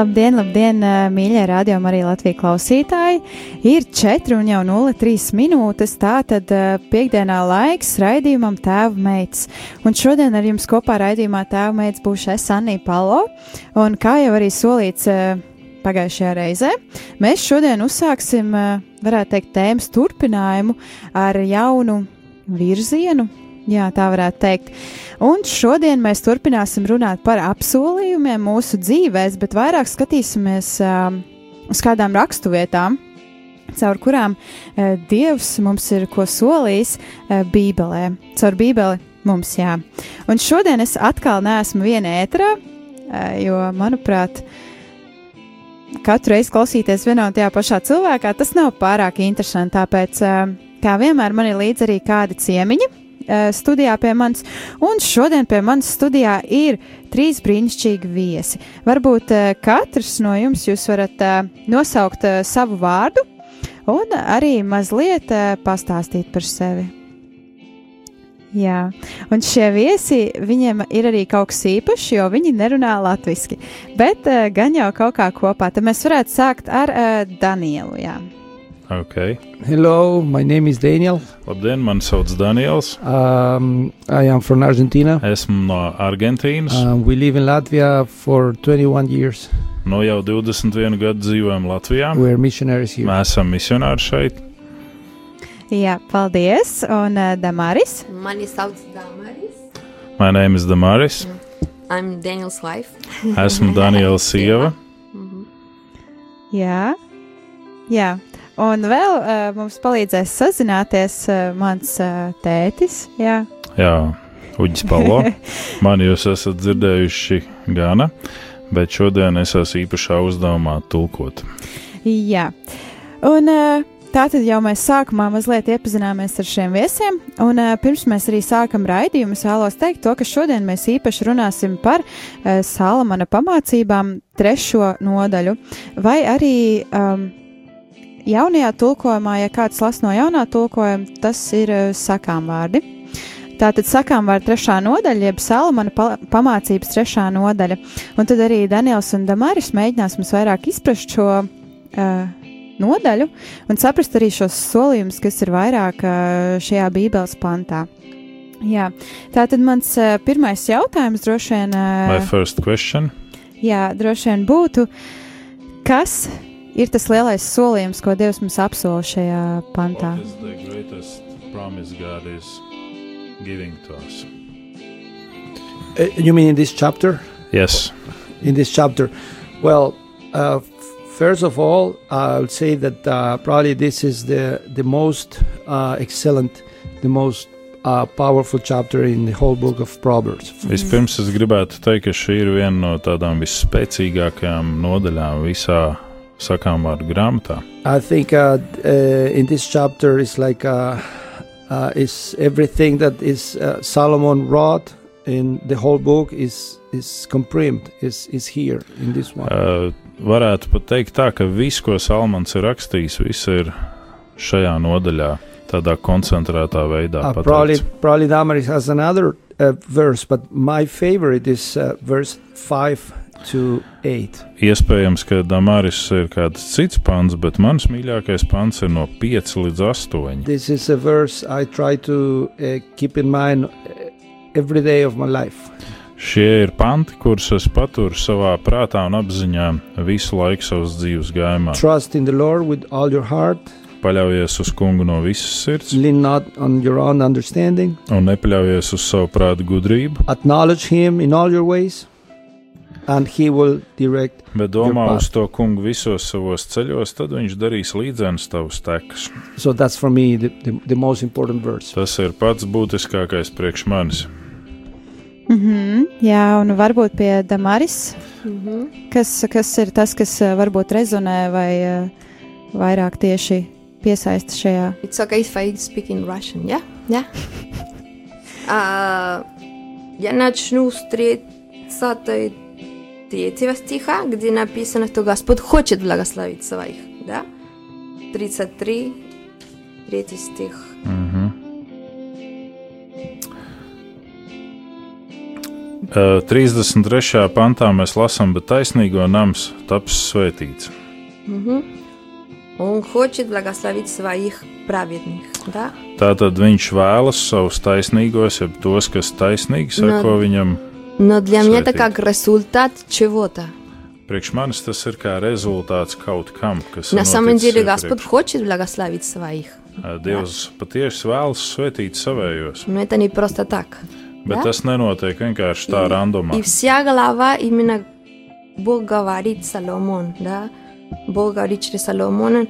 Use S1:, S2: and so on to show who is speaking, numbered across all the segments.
S1: Labdien, labdien, mīļie rādījumi, arī Latvijas klausītāji. Ir 4 un jau 0,3 minūtes. Tā tad piekdienā laiks raidījumam Tēva meitas. Un šodien ar jums kopā raidījumā Tēva meitas būšu es Anija Palo. Un kā jau arī solīts pagājušajā reizē, mēs šodien uzsāksim, varētu teikt, tēmas turpinājumu ar jaunu virzienu, Jā, tā varētu teikt. Un šodien mēs turpināsim runāt par apsolījumiem mūsu dzīvēs, bet vairāk skatīsimies uh, uz kādām raksturvietām, caur kurām uh, Dievs mums ir ko solījis uh, Bībelē. Caur Bībeli mums, jā. Un šodien es atkal neesmu viena ētrā, uh, jo, manuprāt, katru reizi klausīties vienā un tajā pašā cilvēkā, tas nav pārāk interesanti. Tāpēc, uh, kā vienmēr, man ir līdzi arī kādi ciemiņi studijā pie manis, un šodien pie manis studijā ir trīs brīnišķīgi viesi. Varbūt katrs no jums jūs varat nosaukt savu vārdu un arī mazliet pastāstīt par sevi. Jā, un šie viesi, viņiem ir arī kaut kas īpašs, jo viņi nerunā latviešu, bet uh, gan jau kaut kā kopā. Tad mēs varētu sākt ar uh, Danielu. Jā.
S2: Okay.
S3: Hello, my name is Daniel.
S2: Labdien, mani sauc Daniels.
S3: Um, I am from Argentina.
S2: Esmu no Argentīnas.
S3: Uh, we live in Latvia for 21 years.
S2: No jau 21 gadu dzīvojam Latvijā.
S3: We are missionaries here.
S2: Mēs esam misionāri šeit.
S1: Jā, paldies. Un uh, Damaris?
S4: Mani sauc Damaris.
S2: My name is Damaris.
S4: I'm Daniel's wife.
S2: Esmu Daniels sieva.
S1: Jā. Jā. Un vēl uh, mums palīdzēs sazināties uh, mans uh, tētis. Jā,
S2: Jā Uģis Palo. Mani jūs esat dzirdējuši gana, bet šodien es esmu īpašā uzdevumā tulkot.
S1: Jā. Un uh, tā tad jau mēs sākumā mazliet iepazināmies ar šiem viesiem. Un uh, pirms mēs arī sākam raidījumu, es vēlos teikt to, ka šodien mēs īpaši runāsim par uh, Salamana pamācībām trešo nodaļu, vai arī um, jaunajā tulkojumā, ja kāds las no jaunā tulkojuma, tas ir uh, sakām vārdi. Tātad sakām vārdu trešā nodaļa, jeb Salamana pa pamācības trešā nodaļa. Un tad arī Daniels un Damaris mēģinās mums vairāk izprast šo uh, nodaļu un saprast arī šos solījumus, kas ir vairāk uh, šajā Bībeles pantā. Jā, tā tad mans uh, pirmais jautājums droši vien. Uh,
S2: My first question.
S1: Jā, droši vien būtu, kas ir tas lielais solījums, ko Dievs mums apsola šajā pantā?
S2: What is the greatest promise God is giving to us?
S3: Uh, you mean in this chapter?
S2: Yes.
S3: In this chapter? Well, uh, first of all, I would say that uh, probably this is the, the most uh, excellent, the most uh, powerful chapter in the whole book of Proverbs.
S2: Vispirms es gribētu teikt, ka šī ir viena no tādām visspēcīgākajām nodaļām visā sakām vārdu grāmatā.
S3: I think uh, uh, in this chapter is like uh, uh, is everything that is uh, Solomon wrote in the whole book is is comprimmed is is here in this one.
S2: Uh, varētu pat teikt tā, ka viss, ko Salmans ir rakstījis, viss ir šajā nodaļā, tādā koncentrētā veidā.
S3: Uh, probably probably Damaris has another uh, verse, but my favorite is uh, verse five to eight.
S2: Iespējams, ka Damaris ir kāds cits pants, bet mans mīļākais pants ir no 5 līdz 8.
S3: This is a verse I try to uh, keep in mind uh, every day of my life.
S2: Šie ir panti, kurus es paturu savā prātā un apziņā visu laiku savas dzīves gājumā.
S3: Trust in the Lord with all your heart.
S2: Paļaujies uz kungu no visas sirds un nepaļaujies uz savu prātu gudrību
S3: and He will direct.
S2: Bet domā
S3: Your
S2: uz to kungu visos savos ceļos, tad viņš darīs līdzenas tavus tekus.
S3: So that's for me the, the, the most important verse.
S2: Tas ir pats būtiskākais priekš manis.
S1: Mhm, jā, un varbūt pie Damaris,
S4: Mhm.
S1: kas, kas ir tas, kas eh, varbūt rezonē vai eh, vairāk tieši piesaista šajā.
S4: It's okay if I speak in Russian, yeah? Yeah. А, я начну с 30 третьего стиха, где написано, что Господь хочет благословить своих, да? 33, третий стих.
S2: Mhm. Uh, 33. pantā mēs lasām, bet taisnīgo nams taps svētīts.
S4: Мгм. Он хочет благословить своих праведных, да?
S2: Tātad viņš vēlas savus taisnīgos, jeb tos, kas taisnīgi seko viņam.
S4: Но для меня это как результат чего-то.
S2: Priekš manis tas ir kā rezultāts kaut kam, kas
S4: На самом деле. Господь хочет благословить своих,
S2: Uh, Dievs patiesi vēlas svētīt savējos,
S4: но это не просто так.
S2: bet
S4: Да?
S2: tas nenotiek vienkārši tā randomā.
S4: И вся голова именно Бог говорит Соломон, да? Бог говорит через Соломона,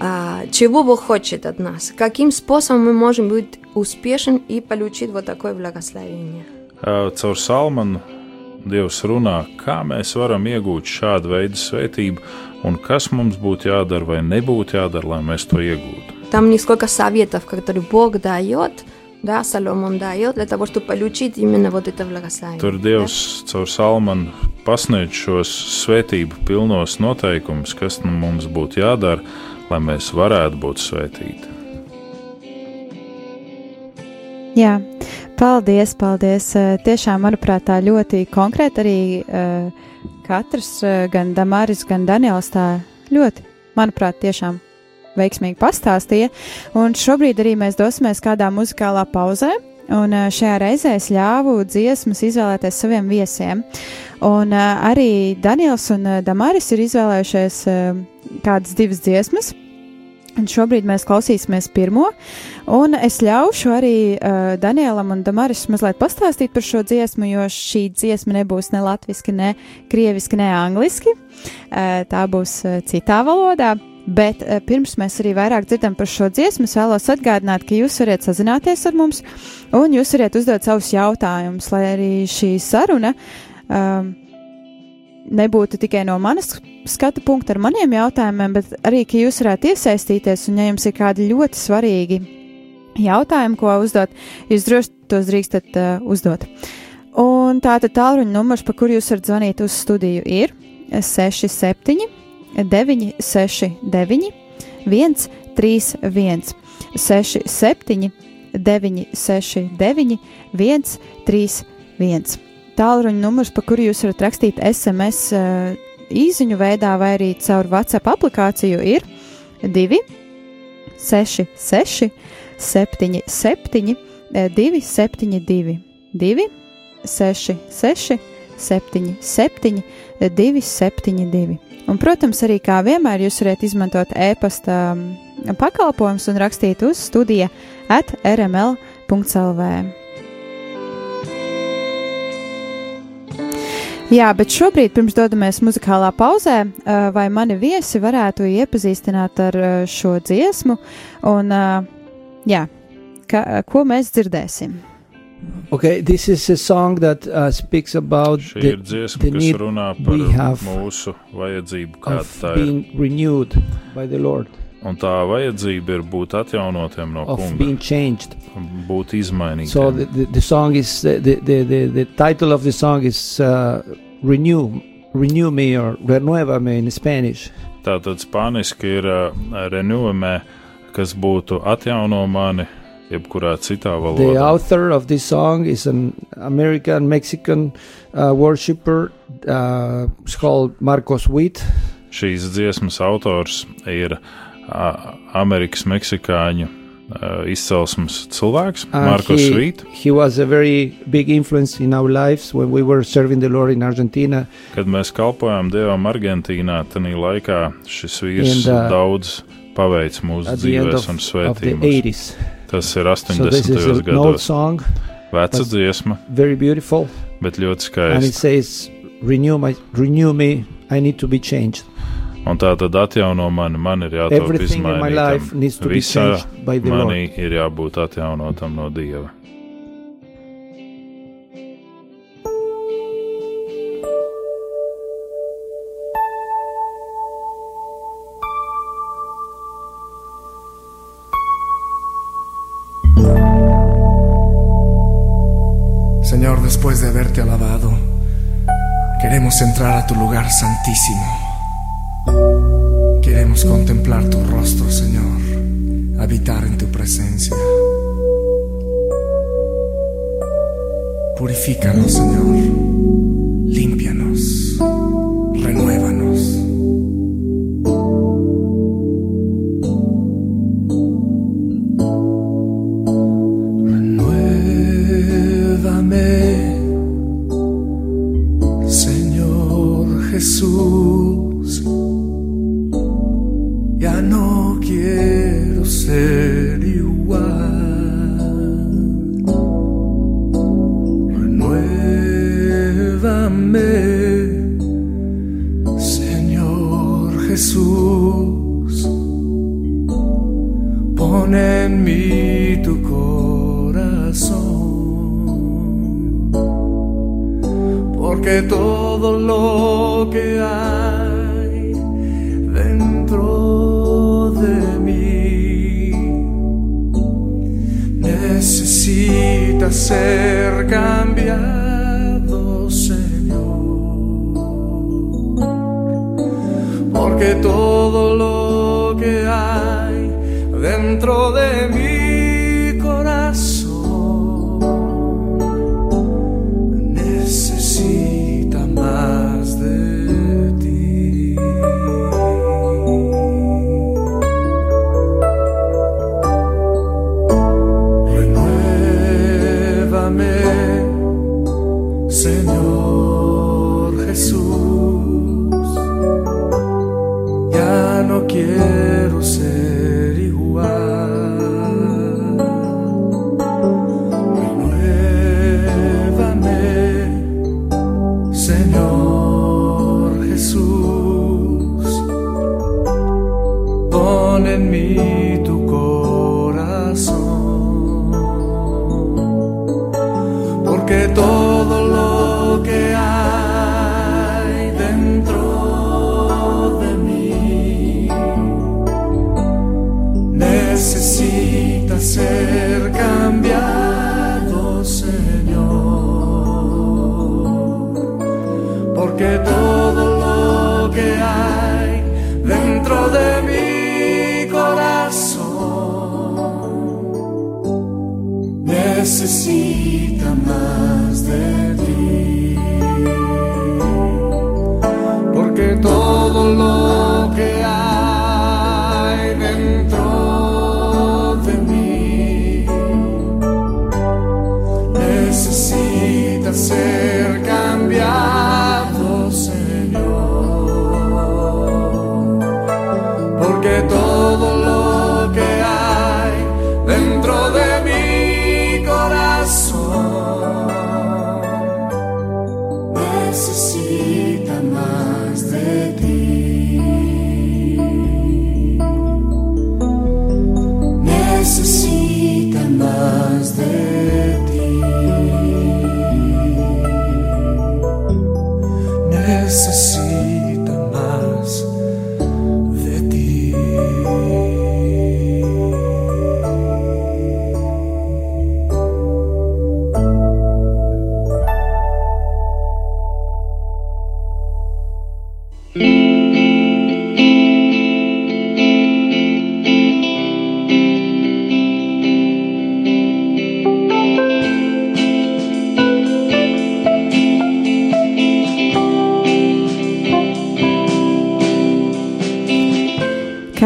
S4: а, чего Бог хочет от нас, каким способом мы можем быть успешен и получить вот такое благословение.
S2: Uh, Caur salmanu Dievs runā, kā mēs varam iegūt šādu veidu svētību, un kas mums būtu jādara vai nebūtu jādara, lai mēs to iegūtu.
S4: Там несколько советов, которые Бог дает, да, Соломон дает для того, чтобы получить именно вот это благословение.
S2: Tur Dievs caur salmanu pasniedz šos svētību pilnos noteikumus, kas nu mums būtu jādara, lai mēs varētu būt svētīti.
S1: Jā, paldies, paldies. Eh, Tiešām, manuprāt, tā ļoti konkrēti arī uh, katrs, uh, gan Damaris, gan Daniels, tā ļoti, manuprāt, tiešām veiksmīgi pastāstīja. Un šobrīd arī mēs dosimies kādā muzikālā pauzē. Un šajā reizē es ļāvu dziesmas izvēlēties saviem viesiem. Un arī Daniels un Damaris ir izvēlējušies kādas divas dziesmas. Un šobrīd mēs klausīsimies pirmo, un es ļaušu arī uh, Danielam un Damaris mazliet pastāstīt par šo dziesmu, jo šī dziesma nebūs ne latviešu, ne krieviski, ne angliski. Uh, tā būs uh, citā valodā. Bet uh, pirms mēs arī vairāk dzirdam par šo dziesmu, es vēlos atgādināt, ka jūs varat sazināties ar mums, un jūs varat uzdot savus jautājumus, lai arī šī saruna um, nebūtu tikai no manas skatu punkta ar maniem jautājumiem, bet arī, ka jūs varētu iesaistīties, un ja jums ir kādi ļoti svarīgi jautājumi, ko uzdot, jūs droši tos drīkstat uh, uzdot. Un tātad tālruņa numurs, pa kuru jūs varat zvanīt uz studiju, ir 67, 969, 131, 67, 969, 131 tālruņa numurs, pa kuru jūs varat rakstīt SMS uh, īsiņu veidā vai arī caur WhatsApp aplikāciju, ir 2, 6, 6, 7, 7, 2, 7, 2, 2, 6, 6, 7, 7, 2, 7, 2. Un, protams, arī kā vienmēr jūs varat izmantot e-pasta um, pakalpojumus un rakstīt uz studija at rml.lv. Jā, bet šobrīd, pirms dodamies muzikālā pauzē, vai mani viesi varētu iepazīstināt ar šo dziesmu, un jā, ka, ko mēs dzirdēsim?
S3: Okay, this is a song that uh, speaks about
S2: Šī
S3: the,
S2: dziesma,
S3: the
S2: kas
S3: need
S2: runā par
S3: we have
S2: mūsu vajadzību, kāda
S3: of
S2: tā ir.
S3: being renewed by the Lord,
S2: Un tā vajadzība ir būt atjaunotiem no
S3: changed.
S2: būt izmainītiem.
S3: So the, the, the song is the, the, the, the, the title of the song is uh, renew renew me or renuévame in Spanish.
S2: Tātad spāniski ir uh, renewamē, kas būtu atjauno mani, jebkurā citā
S3: The
S2: valodā.
S3: author of this song is an American Mexican uh, worshipper. Uh, called Marcos Witt.
S2: Šīs dziesmas autors ir uh, Amerikas Meksikāņu uh, izcelsmes cilvēks,
S3: And
S2: Markus
S3: he,
S2: Rīt.
S3: he was a very big influence in our lives when we were serving the Lord in Argentina.
S2: Kad mēs kalpojām Dievam Argentīnā, tad laikā šis vīrs
S3: And, uh,
S2: daudz paveic mūsu dzīvēs
S3: of,
S2: un svētījumos.
S3: 80s.
S2: Tas ir
S3: So this
S2: 80.
S3: is an old
S2: gados.
S3: song,
S2: Veca dziesma,
S3: very beautiful.
S2: bet ļoti
S3: And it
S2: skaista.
S3: says, renew my renew me. I need to be changed.
S2: Un tā tad atjauno mani, man ir jātop
S3: Everything in my life
S2: izmainītam.
S3: needs to be
S2: Visā
S3: changed by the Lord.
S2: manī ir jābūt atjaunotam no Dieva.
S5: Señor, después de haberte alabado, queremos entrar a tu lugar santísimo. Queremos contemplar tu rostro, Señor, habitar en tu presencia. Purifícanos, Señor. Dentro de mí necesita ser cambiado, Señor. Porque todo lo que hay dentro de mi Porque todo lo que hay dentro de mi corazón. Necesita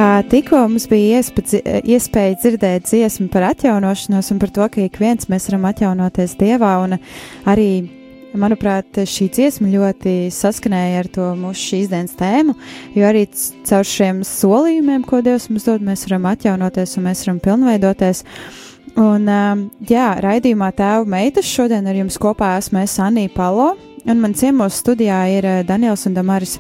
S1: Kā tikko mums bija iespēja, iespēja dzirdēt dziesmu par atjaunošanos un par to, ka ik viens mēs varam atjaunoties Dievā, un arī, manuprāt, šī dziesma ļoti saskanēja ar to mūsu šīs dienas tēmu, jo arī caur šiem solījumiem, ko Dievs mums dod, mēs varam atjaunoties un mēs varam pilnveidoties. Un, um, jā, raidījumā tēva meitas šodien ar jums kopā esmu es Anija Palo, un man ciemos studijā ir uh, Daniels un Damaris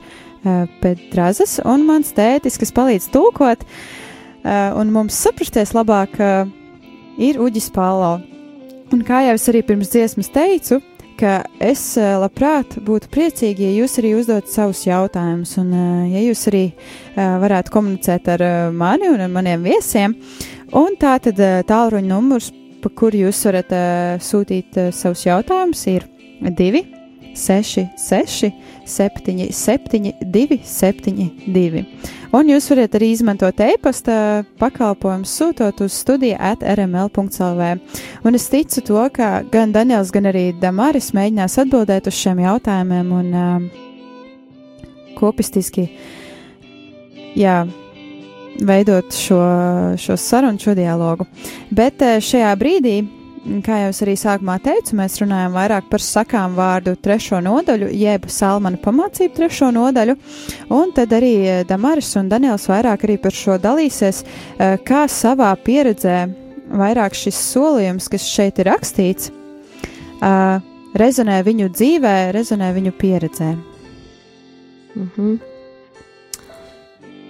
S1: Pedrazas, un mans tētis, kas palīdz tulkot, uh, un mums saprasties labāk, uh, ir Uģis Palo. Un kā jau es arī pirms dziesmas teicu, ka es labprāt būtu priecīgi, ja jūs arī uzdot savus jautājumus, un ja jūs arī varētu komunicēt ar mani un ar maniem viesiem. Un tā tad tālruņa numurs, pa kuru jūs varat sūtīt savus jautājumus, ir 2, 6, 6, 7, 7, 2, 7, 2. Un jūs varat arī izmantot e-pasta pakalpojumu, sūtot uz studiju at rml.clv. Un es ticu to, ka gan Daniels, gan arī Damaris mēģinās atbildēt uz šiem jautājumiem un uh, kopistiski, jā, veidot šo, šo sarunu, šo dialogu. Bet uh, šajā brīdī kā jau es arī sākumā teicu, mēs runājam vairāk par sakām vārdu trešo nodaļu, jeb salmanu pamācību trešo nodaļu, un tad arī eh, Damaris un Daniels vairāk arī par šo dalīsies, eh, kā savā pieredzē vairāk šis solījums, kas šeit ir rakstīts, eh, rezonē viņu dzīvē, rezonē viņu pieredzē.
S4: Мгм.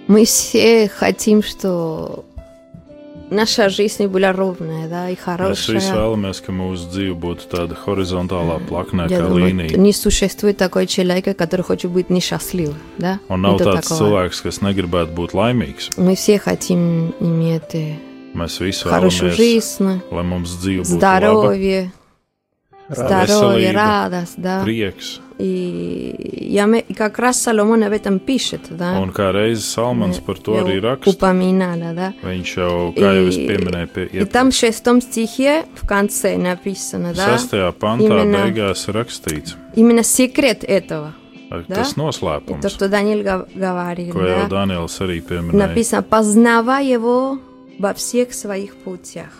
S4: Мы все хотим, что наша жизнь была ровная, да, и
S2: Mēs visi
S4: хорошая.
S2: vēlamies, ka mūsu dzīve būtu tāda horizontālā plaknē,
S4: Я
S2: kā
S4: думаю,
S2: līnija.
S4: не существует такой человека, который хочет быть несчастлив, да?
S2: Un nav
S4: Нету
S2: tāds
S4: такого.
S2: cilvēks, kas negribētu būt laimīgs.
S4: Мы все хотим иметь э,
S2: Mēs visi
S4: хорошую жизнь,
S2: lai mums dzīve būtu laba,
S4: здоровье, здоровье,
S2: veselība,
S4: радость, да.
S2: prieks.
S4: И я ме- и как раз Соломон об этом пишет, да.
S2: Un kā reizes Salmans par to
S4: Я
S2: arī raksta.
S4: упоминала, да.
S2: Viņš jau, kā jau es
S4: И-
S2: pieminēju, pie
S4: И там в шестом стихе в конце написано, да,
S2: Sastajā pantā
S4: Именно-
S2: beigās rakstīts,
S4: именно секрет этого.
S2: ar-
S4: Да?
S2: tas
S4: И то,
S2: noslēpums,
S4: что Даниил гов- говорит,
S2: ko jau
S4: да.
S2: Daniels arī pieminēja.
S4: Написано, познавай его во всех своих путях.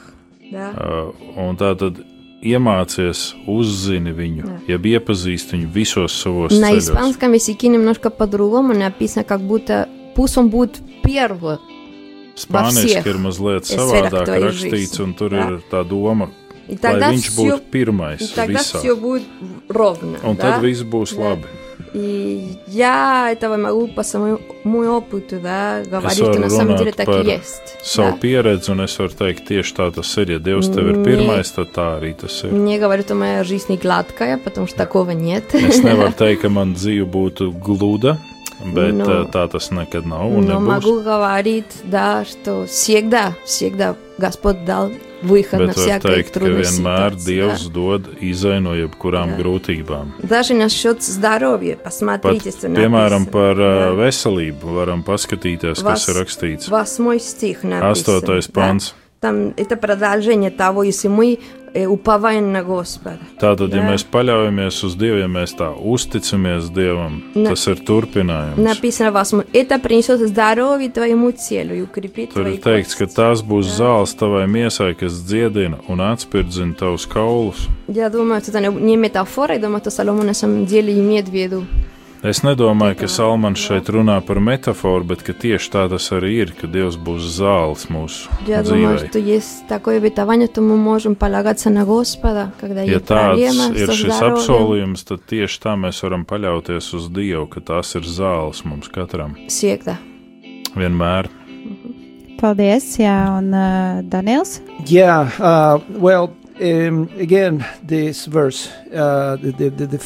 S4: Да?
S2: Uh, un tā tad iemācies, uzzini viņu,
S4: Jā.
S2: jeb iepazīst viņu visos savos
S4: На
S2: ceļos.
S4: испанском языке немножко по-другому написано, как будто пусть он будет первый.
S2: Spāniski
S4: всех
S2: ir mazliet
S4: sfērах
S2: savādāk
S4: твоей
S2: rakstīts,
S4: жизни,
S2: un tur
S4: да.
S2: ir tā doma,
S4: И
S2: lai
S4: тогда
S2: viņš
S4: все,
S2: būtu pirmais
S4: и тогда
S2: visā.
S4: все будет ровно.
S2: Un
S4: да?
S2: tad viss būs
S4: Да.
S2: labi.
S4: И я этого могу по своему опыту да, говорить, что
S2: varu
S4: на самом деле
S2: runāt
S4: так
S2: par
S4: и есть.
S2: Savu
S4: да.
S2: pieredzi, un es varu teikt, tieši tā tas ir. Ja Dievs tev ir
S4: Nē.
S2: pirmais, tad tā arī tas ir.
S4: Мне говорят, что моя жизнь не гладкая, потому что такого нет.
S2: Es nevaru teikt, ka man dzīve būtu gluda, bet
S4: Nu.
S2: no. tā tas nekad nav un
S4: Но
S2: nebūs.
S4: могу говорить, да, что всегда, всегда Господь дал выход на
S2: Bet var
S4: всякие
S2: teikt, ka
S4: трудные
S2: vienmēr
S4: ситуации.
S2: Dievs dod izai no jebkurām
S4: Jā.
S2: grūtībām.
S4: да. Даже насчет здоровья,
S2: Pat,
S4: посмотрите, что
S2: piemēram,
S4: написано.
S2: par uh,
S4: Да.
S2: veselību varam paskatīties, kas
S4: Vas-
S2: ir rakstīts.
S4: Восьмой стих написано.
S2: Astotais
S4: да.
S2: pants.
S4: Там это продолжение того, если мы э, уповаем на Господа.
S2: Tātad, ja
S4: Jā.
S2: mēs paļaujamies uz Dievu, ja mēs tā uzticamies Dievam,
S4: Ne.
S2: tas ir turpinājums.
S4: Написано восьмой. Это принесет здоровье твоему телу и укрепит
S2: Tur
S4: твои
S2: ir teikts, ka
S4: кости.
S2: tās būs zāles tavai miesai, kas dziedina un atspirdzina tavus kaulus.
S4: Я думаю, что это не- не метафора, я думаю, что Соломон на самом деле имеет в виду.
S2: Es nedomāju, ka Salmans šeit runā par metaforu, bet ka tieši tā tas arī ir, ka Dievs būs zāles mūsu
S4: Я думаю,
S2: dzīvē.
S4: что есть такое обетование, что мы можем полагаться на Господа, когда
S2: Ja
S4: есть
S2: tāds
S4: проблема
S2: ir
S4: со
S2: šis
S4: здоровьем.
S2: apsolījums, tad tieši tā mēs varam paļauties uz Dievu, ka tās ir zāles mums katram.
S4: Всегда.
S2: Vienmēr.
S1: Paldies, jā, un uh, Daniels.
S3: Yeah, uh, well, um, again, this verse, uh, the, the, the, the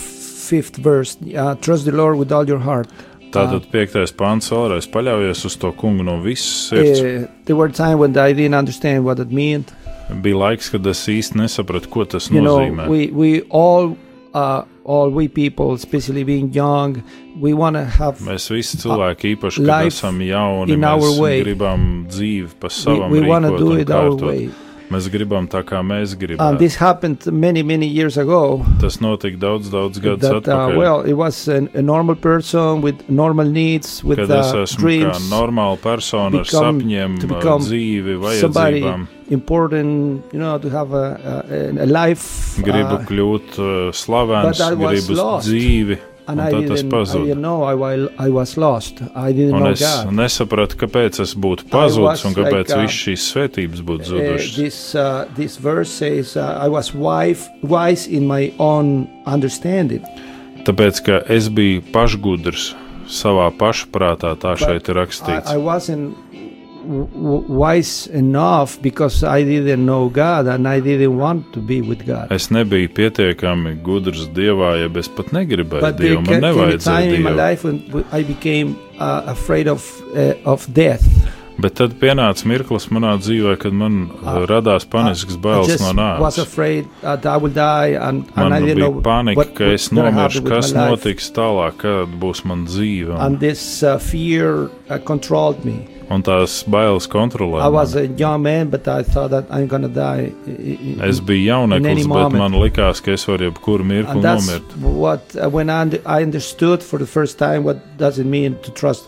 S3: fifth verse, uh, trust the Lord with all your heart.
S2: Tātad piektais pāns vēlreiz paļaujies uz to kungu no visas sirds.
S3: There were times when I didn't understand what it meant.
S2: Bija laiks, kad es īsti nesapratu, ko tas
S3: You know,
S2: nozīmē.
S3: we, we all, uh, all we people, especially being young, we want to have,
S2: Mēs visi cilvēki, īpaši, kad esam jauni, mēs
S3: way.
S2: gribam dzīvi pa
S3: we,
S2: savam
S3: we to
S2: rīkot un kārtot.
S3: way.
S2: Mēs gribam tā, kā mēs gribam.
S3: this happened many, many years ago.
S2: Tas notika daudz, daudz gadus
S3: That, uh,
S2: atpakaļ.
S3: well, it was an, a normal person with normal needs, with
S2: kad es
S3: uh,
S2: esmu kā
S3: dreams.
S2: normāla persona ar
S3: become-
S2: sapņiem, uh,
S3: become
S2: dzīvi, vajadzībām.
S3: important, you know, to have a, a, a life.
S2: Gribu
S3: uh,
S2: kļūt uh, slavens, gribu
S3: lost.
S2: dzīvi, un
S3: I
S2: tad tas
S3: didn't, I
S2: pazuda.
S3: I, I. I
S2: Un
S3: know
S2: es nesapratu, kāpēc es būtu pazudis un kāpēc
S3: like, uh,
S2: viss šīs svētības būtu
S3: Uh,
S2: zudušas.
S3: this uh, this verse says, uh, "I was wise, wise in my own understanding."
S2: Tāpēc, ka es biju pašgudrs savā pašprātā, tā šeit ir
S3: I,
S2: rakstīts.
S3: I w- wise enough because I didn't know God and I didn't want to be with God.
S2: Es nebiju pietiekami gudrs dievā, ja es pat negribēju
S3: But
S2: dievu. Man nevajadzēja dievu.
S3: life when I became uh, afraid of uh, of death.
S2: Bet tad pienāca mirklis manā dzīvē, kad man uh, radās panisks
S3: I
S2: bailes no
S3: was
S2: nāves.
S3: I
S2: Man bija
S3: know
S2: panika,
S3: what
S2: ka es nomiršu, kas
S3: my life.
S2: notiks tālāk, kad būs man dzīve. Un,
S3: And this uh, fear uh, controlled me.
S2: Un tās bailes kontrolē.
S3: Man,
S2: Es biju jauneklis, bet man likās, ka es varu jebkuru mirkli
S3: and
S2: nomirt.
S3: what uh,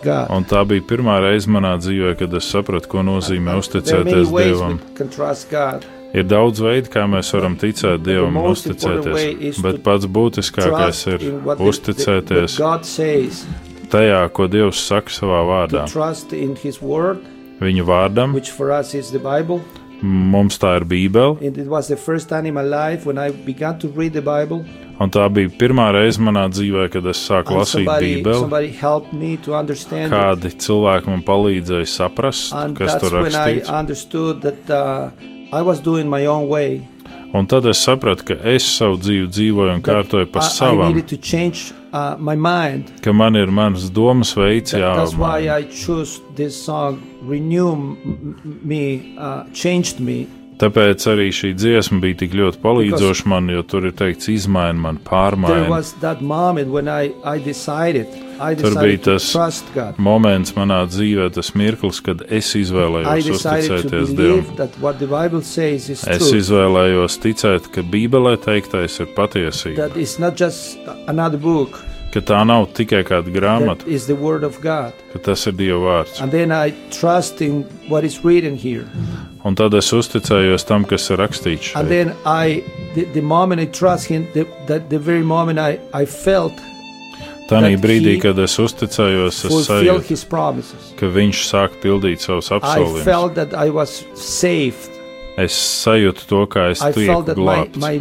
S3: time.
S2: Un tā bija pirmā reize manā dzīvē, kad es sapratu, ko nozīmē
S3: many
S2: uzticēties Dievam. Ir daudz veidu, kā mēs varam ticēt Dievam un uzticēties. Bet pats būtiskākais ir uzticēties tajā, ko Dievs saka savā vārdā.
S3: trust in His Word,
S2: Viņa vārdam,
S3: which for us is the Bible.
S2: mums tā ir Bībele,
S3: I
S2: un tā bija pirmā reize manā dzīvē, kad es sāku
S3: And
S2: lasīt Bībeli. Kādi cilvēki man palīdzēja saprast,
S3: And
S2: kas tur
S3: I
S2: rakstīts.
S3: that uh, I was doing my own way.
S2: Un tad es sapratu, ka es savu dzīvi dzīvoju un kārtoju pa savam,
S3: change uh,
S2: ka man ir mans domas veids
S3: That- that's why
S2: jāapmaina.
S3: I chose this song. Renew m- m- me, uh, changed me.
S2: Tāpēc arī šī dziesma bija tik ļoti palīdzoša man, jo tur ir teikts, izmaini man,
S3: There
S2: pārmaini.
S3: was that moment when I, I decided, I
S2: Tur
S3: decided
S2: bija tas. Moments manā dzīvē, tas mirklis, kad es izvēlējos uzticēties Dievam.
S3: believe that what the Bible says is
S2: Es izvēlējos ticēt, ka Bībelē teiktais ir patiesība,
S3: That it's not just another book.
S2: ka tā nav tikai kāda grāmata,
S3: That is the Word of God.
S2: ka tas ir Dieva vārds. Un tad es uzticējos tam, kas ir rakstīts
S3: And then I, the, the moment I trust Him, the, that the very moment I, I felt
S2: Tanī brīdī, kad es uzticējos, es sajūtu, ka Viņš sāk pildīt savus
S3: I
S2: apsolījumus.
S3: felt that I was saved.
S2: Es sajūtu to, kā es
S3: I felt
S2: tieku
S3: that my,
S2: glābts,
S3: my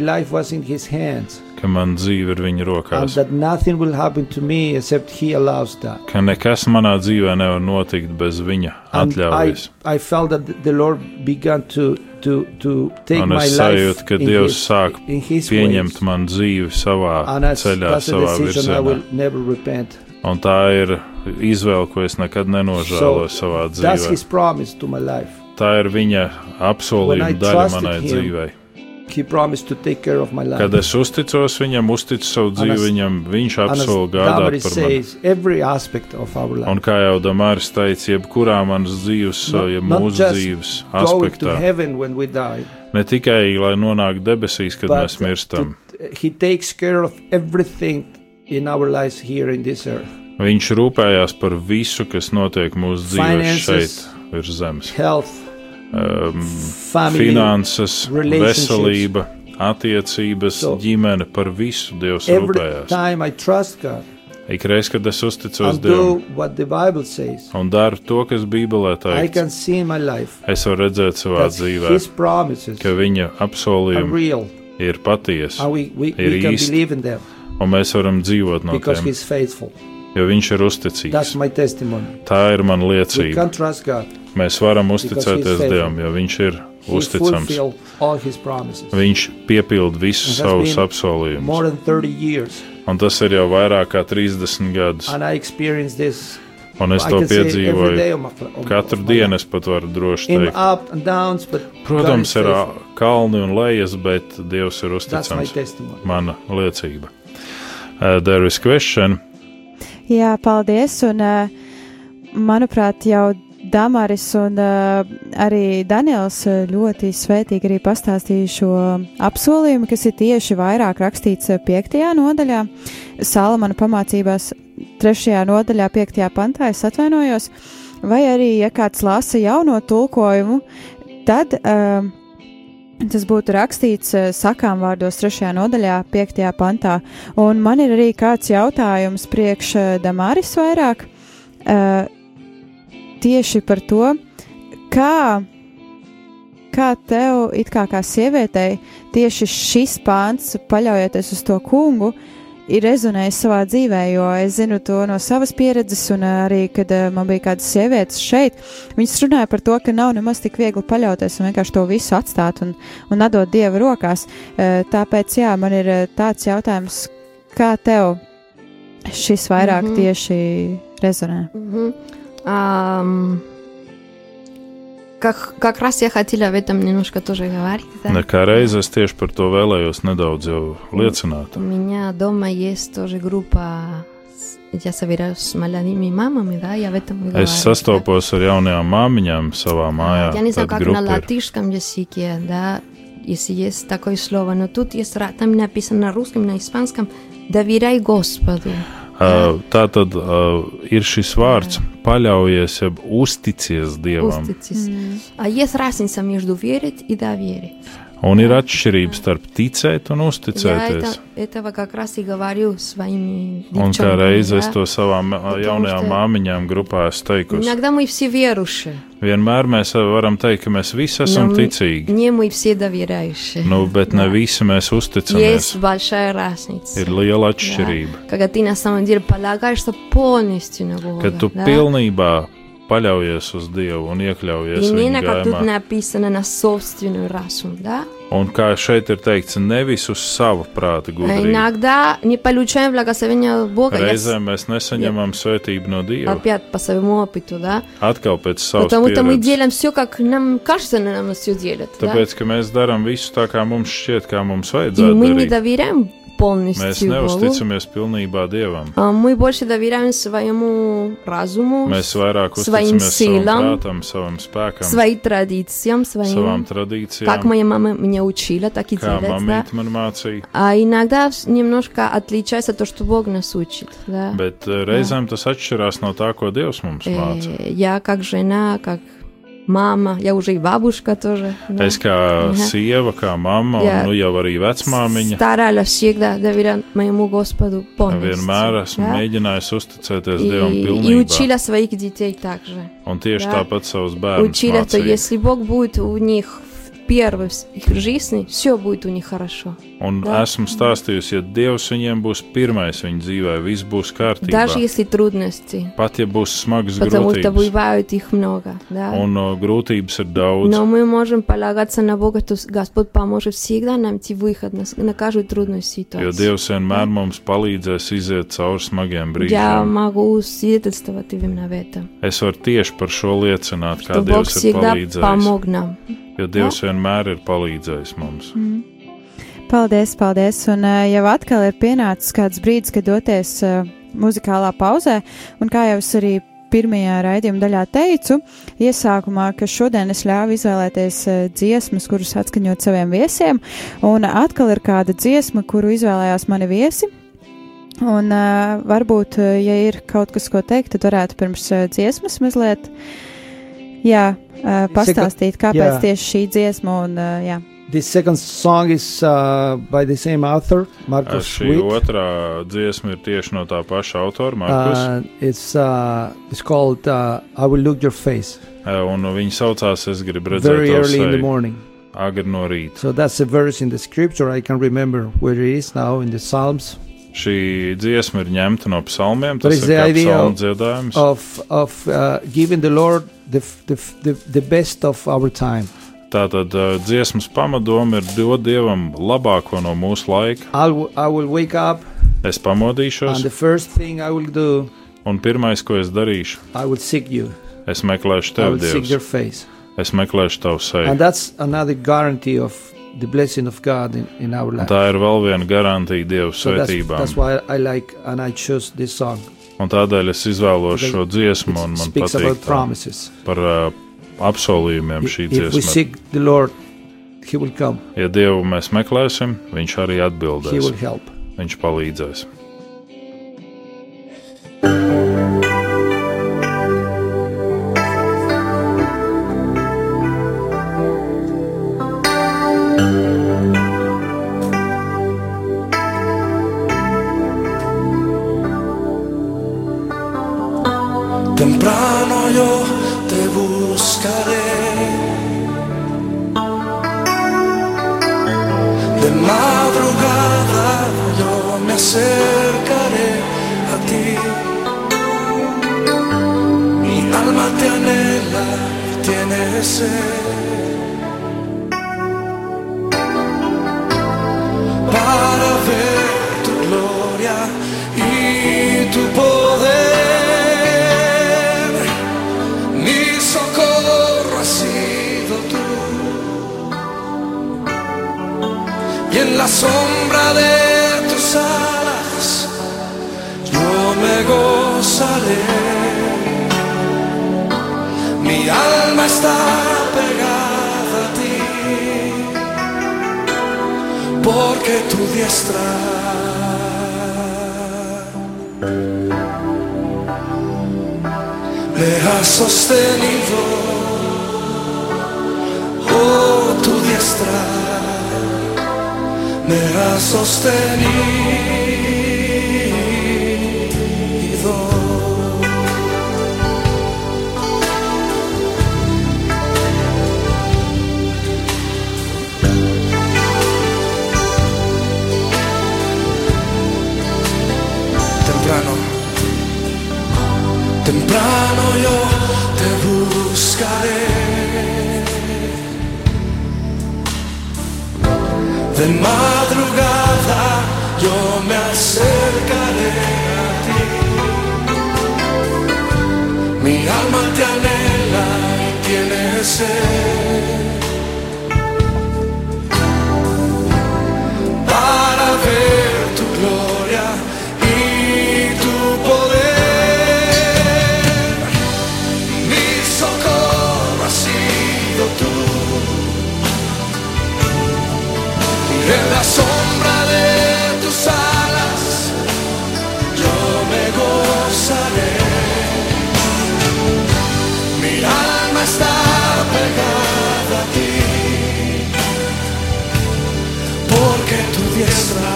S2: ka man dzīve ir Viņa
S3: And
S2: rokās.
S3: that nothing will happen to me except He allows that.
S2: Ka nekas manā dzīvē nevar notikt bez Viņa
S3: And I,
S2: atļaujas.
S3: I felt that the Lord began to, to, to take
S2: Un
S3: my
S2: es
S3: life
S2: sajūtu, ka Dievs
S3: his,
S2: sāk Pieņemt man dzīvi savā
S3: that's,
S2: ceļā, savā
S3: I
S2: virzienā.
S3: will never repent.
S2: Un tā ir izvēle, ko es nekad nenožēloju savā
S3: That's
S2: dzīvē.
S3: His promise to my life.
S2: Tā ir viņa
S3: I
S2: apsolījuma daļa manai
S3: him,
S2: dzīvei. Kad es uzticos viņam, uzticu savu dzīvi
S3: as-
S2: viņam, viņš
S3: Damaris
S2: gādāt par mani.
S3: says, every aspect of our life.
S2: Un kā jau Damārs teica, jebkurā manas dzīves,
S3: Not-
S2: ja mūsu dzīves aspektā,
S3: heaven when we die.
S2: ne tikai lai nonāktu debesīs, kad mēs mirstam,
S3: to- He takes care of everything in our lives here in this earth.
S2: viņš rūpējās par visu, kas notiek mūsu
S3: Finances,
S2: šeit, virs zemes.
S3: Health,
S2: Um,
S3: family,
S2: finanses, veselība, attiecības,
S3: So,
S2: ģimene, par visu Dievs
S3: every
S2: rūpējās.
S3: time I trust God
S2: Ikreiz, kad es uzticos Dievam un daru to, kas Bībelē teikts, es varu redzēt savā dzīvē, ka viņa apsolījumi ir patiesi, Ir īsti. un mēs varam dzīvot no tiem. Jo viņš ir uzticīgs. Tā ir mana liecība. Mēs varam uzticēties. Dievam, jo viņš ir uzticams. Viņš piepilda visus savus apsolījumus.
S3: More than 30 years,
S2: Un tas ir jau vairāk kā 30 gadus. Un es to piedzīvoju katru dienu, es pat varu droši teikt.
S3: downs,
S2: Protams, ir kalni un lejas, bet Dievs ir uzticams. Mana liecība. Uh, there is question.
S1: Jā, paldies. Un, uh, manuprāt, jau Damaris un uh, arī Daniels uh, ļoti svētīgi arī pastāstīja šo apsolījumu, kas ir tieši vairāk rakstīts uh, 5. nodaļā, Salamana pamācībās 3. nodaļā, 5. pantā. Es atvainojos, vai arī, ja kāds lasa jauno tulkojumu, tad. Uh, Tas būtu rakstīts uh, sakām vārdos 3. nodaļā, 5. pantā. Un man ir arī kāds jautājums priekš uh, Damāris vairāk uh, tieši par to, kā, kā tev, it kā kā sievietei, tieši šis pāns, paļaujoties uz to kungu, ir rezonējis savā dzīvē, jo es zinu to no savas pieredzes, un eh, arī, kad eh, man bija kādas sievietes šeit, viņas runāja par to, ka nav nemaz tik viegli paļauties un vienkārši to visu atstāt un, un atdot dieva rokās. Eh, tāpēc, jā, man ir tāds jautājums, kā tev šis vairāk mm -hmm. tieši rezonē?
S4: Mm -hmm. um как, как раз я хотела об этом немножко тоже говорить. Да?
S2: Nekā reize es tieši par to vēlējos nedaudz jau liecināt.
S4: У меня дома есть тоже группа Я собираюсь с молодыми мамами, да, я в этом и говорю.
S2: Es sastopos ar jaunajām māmiņām savā mājā.
S4: Я не знаю, как на
S2: ir.
S4: латышском языке, да, если есть такое слово, но тут есть там написано на русском, на испанском «доверяй Господу».
S2: Uh, tā tad uh, ir šis vārds, paļaujies, jeb uzticies Dievam.
S4: Uzticis. Mm. А есть разница между верить и доверить.
S2: Un ir atšķirība starp ticēt un uzticēties.
S4: Это, этого как раз и говорю своими
S2: Un kā reiz es to savām jaunajām māmiņām grupā esmu teikusi.
S4: Иногда мы все верующие.
S2: Vienmēr mēs varam teikt, ka mēs visi esam ticīgi.
S4: Не мы все доверяющие.
S2: Nu, bet ne visi mēs uzticamies.
S4: Есть большая разница.
S2: Ir liela atšķirība.
S4: Да? Когда ты на самом деле полагаешься полностью на Бога.
S2: Kad tu
S4: да?
S2: pilnībā paļaujies uz Dievu un iekļaujies
S4: И не
S2: viņa
S4: на как тут
S2: gaumā.
S4: написано на собственную разум, да?
S2: Un kā šeit ir teikts, nevis uz savu prātu
S4: А
S2: gudrību.
S4: Иногда не получаем благословения от Бога. Я
S2: Reizēm mēs nesaņemam svētību no Dieva.
S4: опять по своему опыту, да?
S2: Atkal pēc savas
S4: Потому что мы
S2: pieredzes.
S4: делаем все, как нам кажется, нам все делят. да?
S2: Tāpēc, ka mēs darām visu tā, kā mums šķiet, kā mums
S4: И
S2: vajadzētu
S4: мы не
S2: darīt.
S4: доверяем
S2: Mēs
S4: полностью Богу.
S2: neusticamies pilnībā Dievam.
S4: А Мы больше доверяем своему разуму,
S2: Mēs vairāk
S4: Своим
S2: uzticamies savam
S4: силам,
S2: prātam, savam spēkam,
S4: своим традициям,
S2: savām
S4: своим...
S2: tradīcijām,
S4: Как моя мама меня учила, так и
S2: kā
S4: делать, да?
S2: mamīte man mācīja.
S4: А иногда немножко отличается то, что Бог нас учит, да?
S2: Bet eh, reizēm tas atšķirās no tā, ko Dievs mums māca.
S4: Э, Я как жена, как мама, я уже и бабушка тоже. да.
S2: Es kā
S4: Aha.
S2: sieva, kā mamma,
S4: Jā.
S2: un nu jau arī vecmāmiņa.
S4: Старалась всегда доверять моему Господу полностью.
S2: Vienmēr esmu
S4: да?
S2: mēģinājis uzticēties Dievam
S4: И, и
S2: pilnībā.
S4: учила своих детей также.
S2: Un tieši
S4: Jā.
S2: tāpat savus bērnus
S4: Учила, что
S2: mācīja.
S4: если Бог будет у них в первой в их жизни, все будет у них хорошо.
S2: Un
S4: Jā.
S2: esmu stāstījusi, ja Dievs viņiem būs pirmais viņu dzīvē, viss būs kārtībā.
S4: Даже если трудности,
S2: Pat ja būs smagas
S4: потому что
S2: grūtības,
S4: бывают их много. Да?
S2: un o, grūtības ir daudz,
S4: Но мы можем полагаться на Бога, что Господь поможет всегда нам найти выход на, на каждую трудную
S2: jo
S4: ситуацию.
S2: Dievs vienmēr mums palīdzēs iziet cauri smagiem
S4: Я
S2: brīžiem.
S4: могу свидетельствовать именно в этом.
S2: Es varu tieši par šo liecināt, kā
S4: Что Бог
S2: Dievs ir
S4: всегда
S2: palīdzējis.
S4: помог нам.
S2: Jo Dievs vienmēr ir palīdzējis mums.
S1: Paldies, paldies. Un uh, jau atkal ir pienācis kāds brīdis, kad doties uh, muzikālā pauzē. Un kā jau es arī pirmajā raidījuma daļā teicu, iesākumā, ka šodien es ļāvu izvēlēties uh, dziesmas, kuras atskaņot saviem viesiem. Un atkal ir kāda dziesma, kuru izvēlējās mani viesi. Un uh, varbūt, ja ir kaut kas, ko teikt, tad varētu pirms uh, dziesmas mazliet jā, uh, pastāstīt, kāpēc
S3: jā.
S1: tieši šī dziesma un uh, jā.
S3: The second song is uh, by the same author, Marcos
S2: Šī
S3: Witt.
S2: otrā dziesma ir tieši no tā paša autora, Markus.
S3: Uh, it's uh, it's called uh, "I Will Look Your Face."
S2: Un viņa saucās Es gribu redzēt,
S3: Very
S2: tavu
S3: early in the
S2: seju
S3: morning.
S2: agri no rīta.
S3: So that's a verse in the scripture. I can remember where it is now in the Psalms
S2: Šī dziesma ir ņemta no psalmiem.
S3: But
S2: Tas
S3: it's
S2: ir
S3: the
S2: kā
S3: idea
S2: psalmu
S3: of-
S2: dziedājums.
S3: of of uh, giving the Lord the, f- the f- the the best of our time.
S2: Tātad uh, dziesmas pamatdoma ir dot dievam labāko no mūsu laika.
S3: I'll I will wake up
S2: Es pamodīšos,
S3: and the first thing I will do,
S2: un pirmais, ko es darīšu,
S3: I will seek you.
S2: es meklēšu
S3: I
S2: tevi,
S3: will seek your
S2: Dievs.
S3: face,
S2: Es meklēšu tavu seju.
S3: and that's another guarantee of the blessing of God in, in our life.
S2: Tā ir vēl viena garantija Dieva
S3: So that's,
S2: svētībām.
S3: that's why I like and I chose this song.
S2: Un tādēļ es izvēlos šo dziesmu, un
S3: It
S2: man
S3: speaks
S2: patīk
S3: about
S2: tā,
S3: promises.
S2: par uh, apsolījumiem šī dziesma.
S3: seek the Lord, He will come.
S2: Ja Dievu mēs meklēsim, Viņš arī atbildēs. Viņš palīdzēs.
S5: En la sombra de tus alas yo me gozaré. Mi alma está pegada a ti, porque tu diestra me ha sostenido. Oh, tu diestra me ha sostenido. temprano, temprano yo te buscaré. De madrugada yo me acercaré a ti. Mi alma te anhela y tiene sed. Para ver la sombra de tus alas yo me gozaré. Mi alma está pegada a ti, porque tu diestra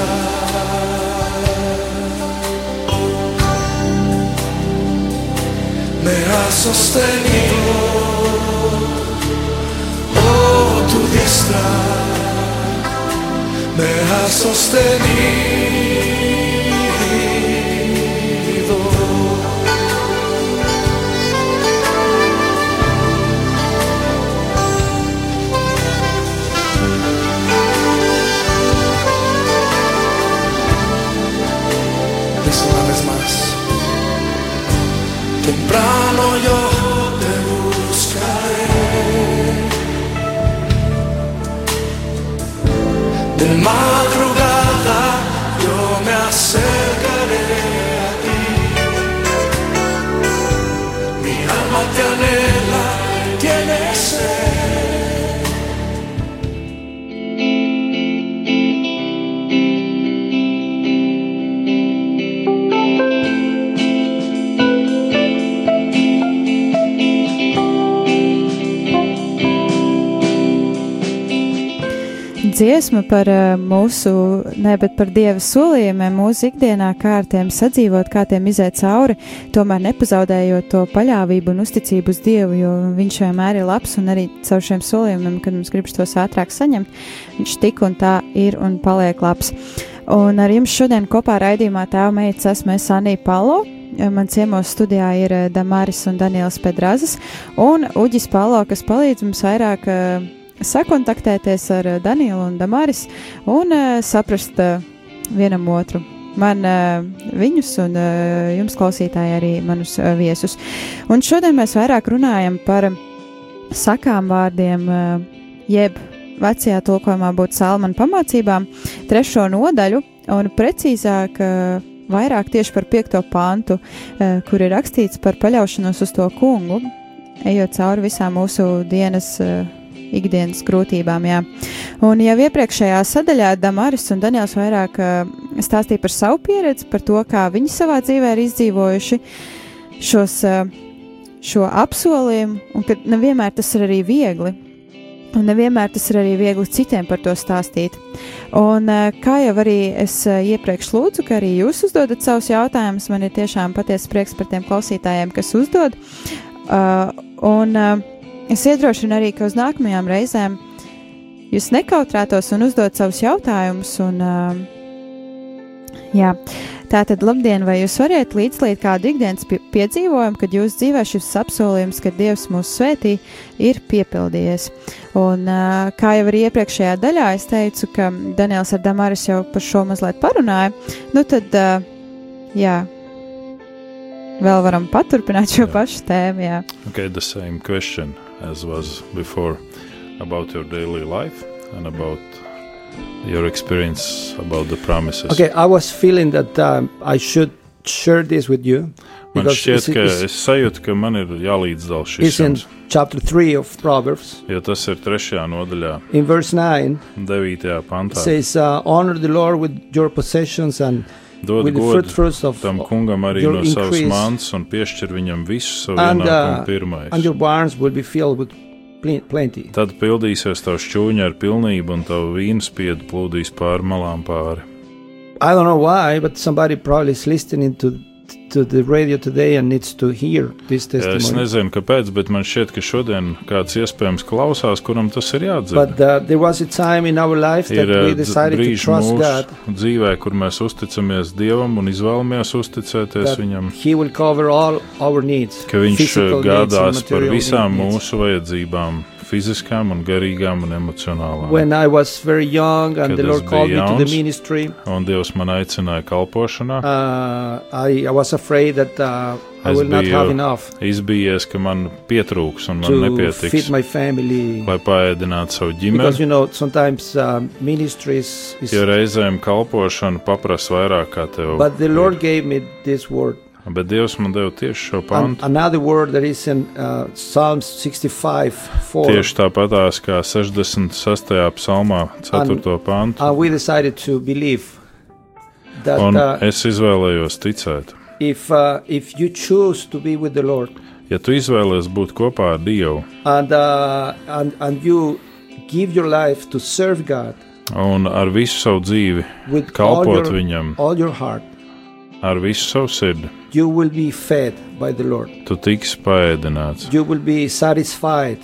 S5: me ha sostenido. Oh, tu diestra me ha sostenido. My
S1: dziesma par uh, mūsu, ne, bet par Dieva solījumiem mūsu ikdienā, kā ar tiem sadzīvot, kā tiem iziet cauri, tomēr nepazaudējot to paļāvību un uzticību uz Dievu, jo Viņš vienmēr ir labs un arī caur šiem solījumiem, kad mums gribas tos ātrāk saņemt, Viņš tik un tā ir un paliek labs. Un ar jums šodien kopā raidījumā tēva meitas esmu es Anī Palo. Man ciemos studijā ir eh, Damaris un Daniels Pedrazes un Uģis Palo, kas palīdz mums vairāk uh, sakontaktēties ar eh, Danielu un Damaris un uh, saprast uh, vienam otru. Man viņus un jums klausītāji arī manus viesus. Un šodien mēs vairāk runājam par sakām vārdiem, jeb vecajā tulkojumā būtu salmanu pamācībām, trešo nodaļu un precīzāk vairāk tieši par piekto pantu, kur ir rakstīts par paļaušanos uz to kungu, ejot cauri visām mūsu dienas ikdienas grūtībām. Jā. Un jau iepriekšējā sadaļā Damaris un Daniels vairāk uh, stāstīja par savu pieredzi, par to, kā viņi savā dzīvē ir izdzīvojuši šos, uh, šo apsolījumu, un ka nevienmēr tas ir arī viegli. Un nevienmēr tas ir arī viegli citiem par to stāstīt. Un, uh, kā jau arī es iepriekš lūdzu, ka arī jūs uzdodat savus jautājumus, man ir tiešām patiesa prieks par tiem klausītājiem, kas uzdod. Uh, un, uh, Es iedrošinu arī, ka uz nākamajām reizēm jūs nekautrētos un uzdot savus jautājumus, un uh, Jā. Tātad, labdien, vai jūs varat līdzlīt kādu ikdienas pie- piedzīvojumu, kad jūsu dzīvē šis apsolījums, ka Dievs mūs svētī, ir piepildījies? Un, ā, kā jau arī iepriekšējā daļā es teicu, ka Daniels ar Damaris jau par šo mazliet parunāja, nu tad, ā, jā, vēl varam paturpināt šo
S2: Jā.
S1: pašu tēmu, jā.
S2: Okay, the same question as was before about your daily life and about your experience about the promises.
S3: Okay, I was feeling that um, I should share this with you
S2: Man
S3: because
S2: šķiet,
S3: it's,
S2: ka
S3: it's,
S2: es sajūtu, ka man ir jālīdzdala šis
S3: it's in
S2: jums,
S3: chapter 3 of Proverbs.
S2: jo tas ir trešajā nodaļā,
S3: In verse 9,
S2: devītajā
S3: it
S2: pantā.
S3: says, uh, Honor the Lord with your possessions and
S2: Dod
S3: with the fruit
S2: godu tam kungam arī no savas mans un piešķir viņam visu savu
S3: And, uh,
S2: ienākumu pirmais.
S3: and your barns will be filled with plen- plenty.
S2: Tad pildīsies tavs šķūņa ar pilnību, un tavu vīnu spiedu plūdīs pāri malām pāri.
S3: I don't know why, but somebody probably is listening to to the radio today and needs to hear this
S2: Es
S3: testimony.
S2: nezinu, kāpēc, bet man šķiet, ka šodien kāds iespējams klausās, kuram tas ir jādzird.
S3: But uh, there was a time in our life that
S2: ir
S3: we
S2: uh,
S3: decided to trust God
S2: dzīvē, kur mēs uzticamies Dievam un izvēlamies uzticēties Viņam,
S3: He will cover all our needs.
S2: ka Viņš uh, gādās par visām
S3: needs.
S2: mūsu vajadzībām, fiziskām, un garīgām un emocionālām.
S3: When I was very young and
S2: Kad
S3: the
S2: es
S3: Lord called me
S2: biju
S3: to the
S2: jauns.
S3: ministry,
S2: Un Dievs man aicināja kalpošanā.
S3: uh, I, I was afraid that uh, I
S2: Es biju
S3: have enough
S2: Izbijies, ka man pietrūks un man nepietiks,
S3: my family.
S2: lai paēdinātu savu
S3: Because
S2: ģimeni.
S3: you know sometimes ministries is
S2: Jo reizēm kalpošana paprasa vairāk kā tev.
S3: But the
S2: ir.
S3: Lord gave me this word.
S2: Bet Dievs man deva tieši šo
S3: And
S2: pantu.
S3: another word that is in uh, Psalms 65 4.
S2: Tieši tāpatās kā 66. psalmā, 4. pantu.
S3: And we decided to believe that
S2: Un
S3: uh,
S2: es izvēlējos ticēt.
S3: if, uh, if you choose to be with the Lord
S2: Ja tu izvēlēsies būt kopā ar Dievu
S3: and, uh, and, and you give your life to serve God
S2: un ar visu savu dzīvi kalpot
S3: your,
S2: Viņam,
S3: all your heart,
S2: ar visu savu sirdi,
S3: you will be fed by the Lord.
S2: tu tiksi paēdināts.
S3: You will be satisfied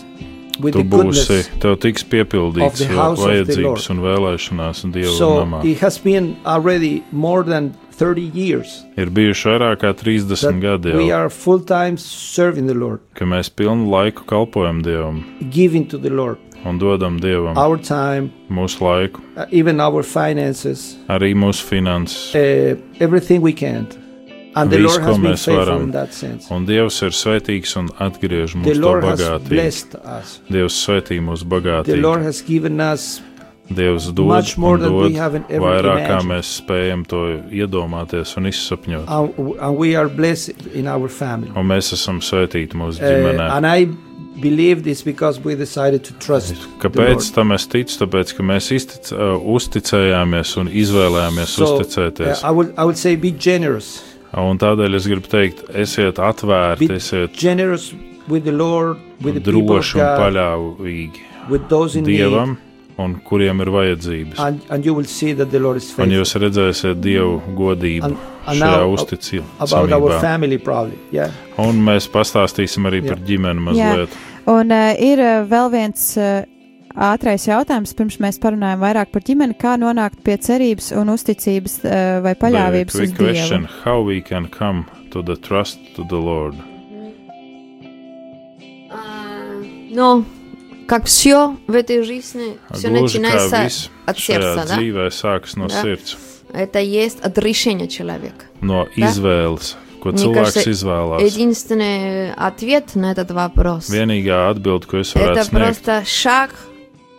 S3: with
S2: Tu
S3: the goodness.
S2: būsi, tev tiks
S3: of
S2: piepildīts vajadzības un vēlēšanās Dieva
S3: So
S2: namā.
S3: it has been already more than 30 years
S2: Ir bijuši vairāk kā 30
S3: that
S2: gadi
S3: we
S2: jau,
S3: are full time serving the Lord,
S2: ka mēs pilnu laiku kalpojam Dievam
S3: giving to the Lord
S2: un dodam Dievam
S3: our time,
S2: mūsu laiku,
S3: uh, even our finances,
S2: arī mūsu finanses.
S3: uh, everything we can. And the
S2: Visu,
S3: Lord has
S2: ko mēs varam. Un Dievs ir svētīgs un atgriež mums to bagātību. Dievs svētī mūsu
S3: The
S2: bagātību.
S3: Lord has given us
S2: Dievs dod
S3: much more
S2: un
S3: than
S2: dod vairāk, kā mēs spējam to iedomāties un izsapņot. Un mēs esam svētīti mūsu
S3: Uh,
S2: ģimenē.
S3: and I believe this because we decided to trust. the
S2: Kāpēc tam es ticu? Tāpēc, ka mēs iztic, uh, uzticējāmies un izvēlējāmies
S3: So, uh,
S2: uzticēties.
S3: I would I would say.
S2: Un tādēļ es gribu teikt, esiet atvērti,
S3: Be
S2: esiet
S3: generous with the Lord, with the
S2: droši un paļāvīgi
S3: in need,
S2: Dievam, un kuriem ir vajadzības.
S3: and, and you will see that the Lord is
S2: Un jūs redzēsiet Dievu godību
S3: And, and
S2: šajā uzticībā.
S3: yeah.
S2: Un mēs pastāstīsim arī par ģimeni mazliet.
S1: Un uh, ir uh, vēl viens uh, ātrais jautājums, pirms mēs parunājam vairāk par ģimeni, kā nonākt pie cerības un uzticības uh, vai paļāvības
S2: Very
S1: uz
S2: quick
S1: Dievu.
S2: question, how we can come to the trust to the Lord?
S4: А, Но, как все в этой жизни, все
S2: Gluži kā
S4: начинается
S2: viss
S4: от
S2: šajā
S4: сердца, да?
S2: dzīvē sākas no
S4: Да.
S2: sirds,
S4: Это есть от решения человека.
S2: no
S4: Да.
S2: izvēles, ko
S4: Мне
S2: cilvēks
S4: кажется,
S2: izvēlās.
S4: Единственный ответ на этот вопрос
S2: Vienīgā atbilde, ko es
S4: это
S2: varētu sniegt,
S4: просто шаг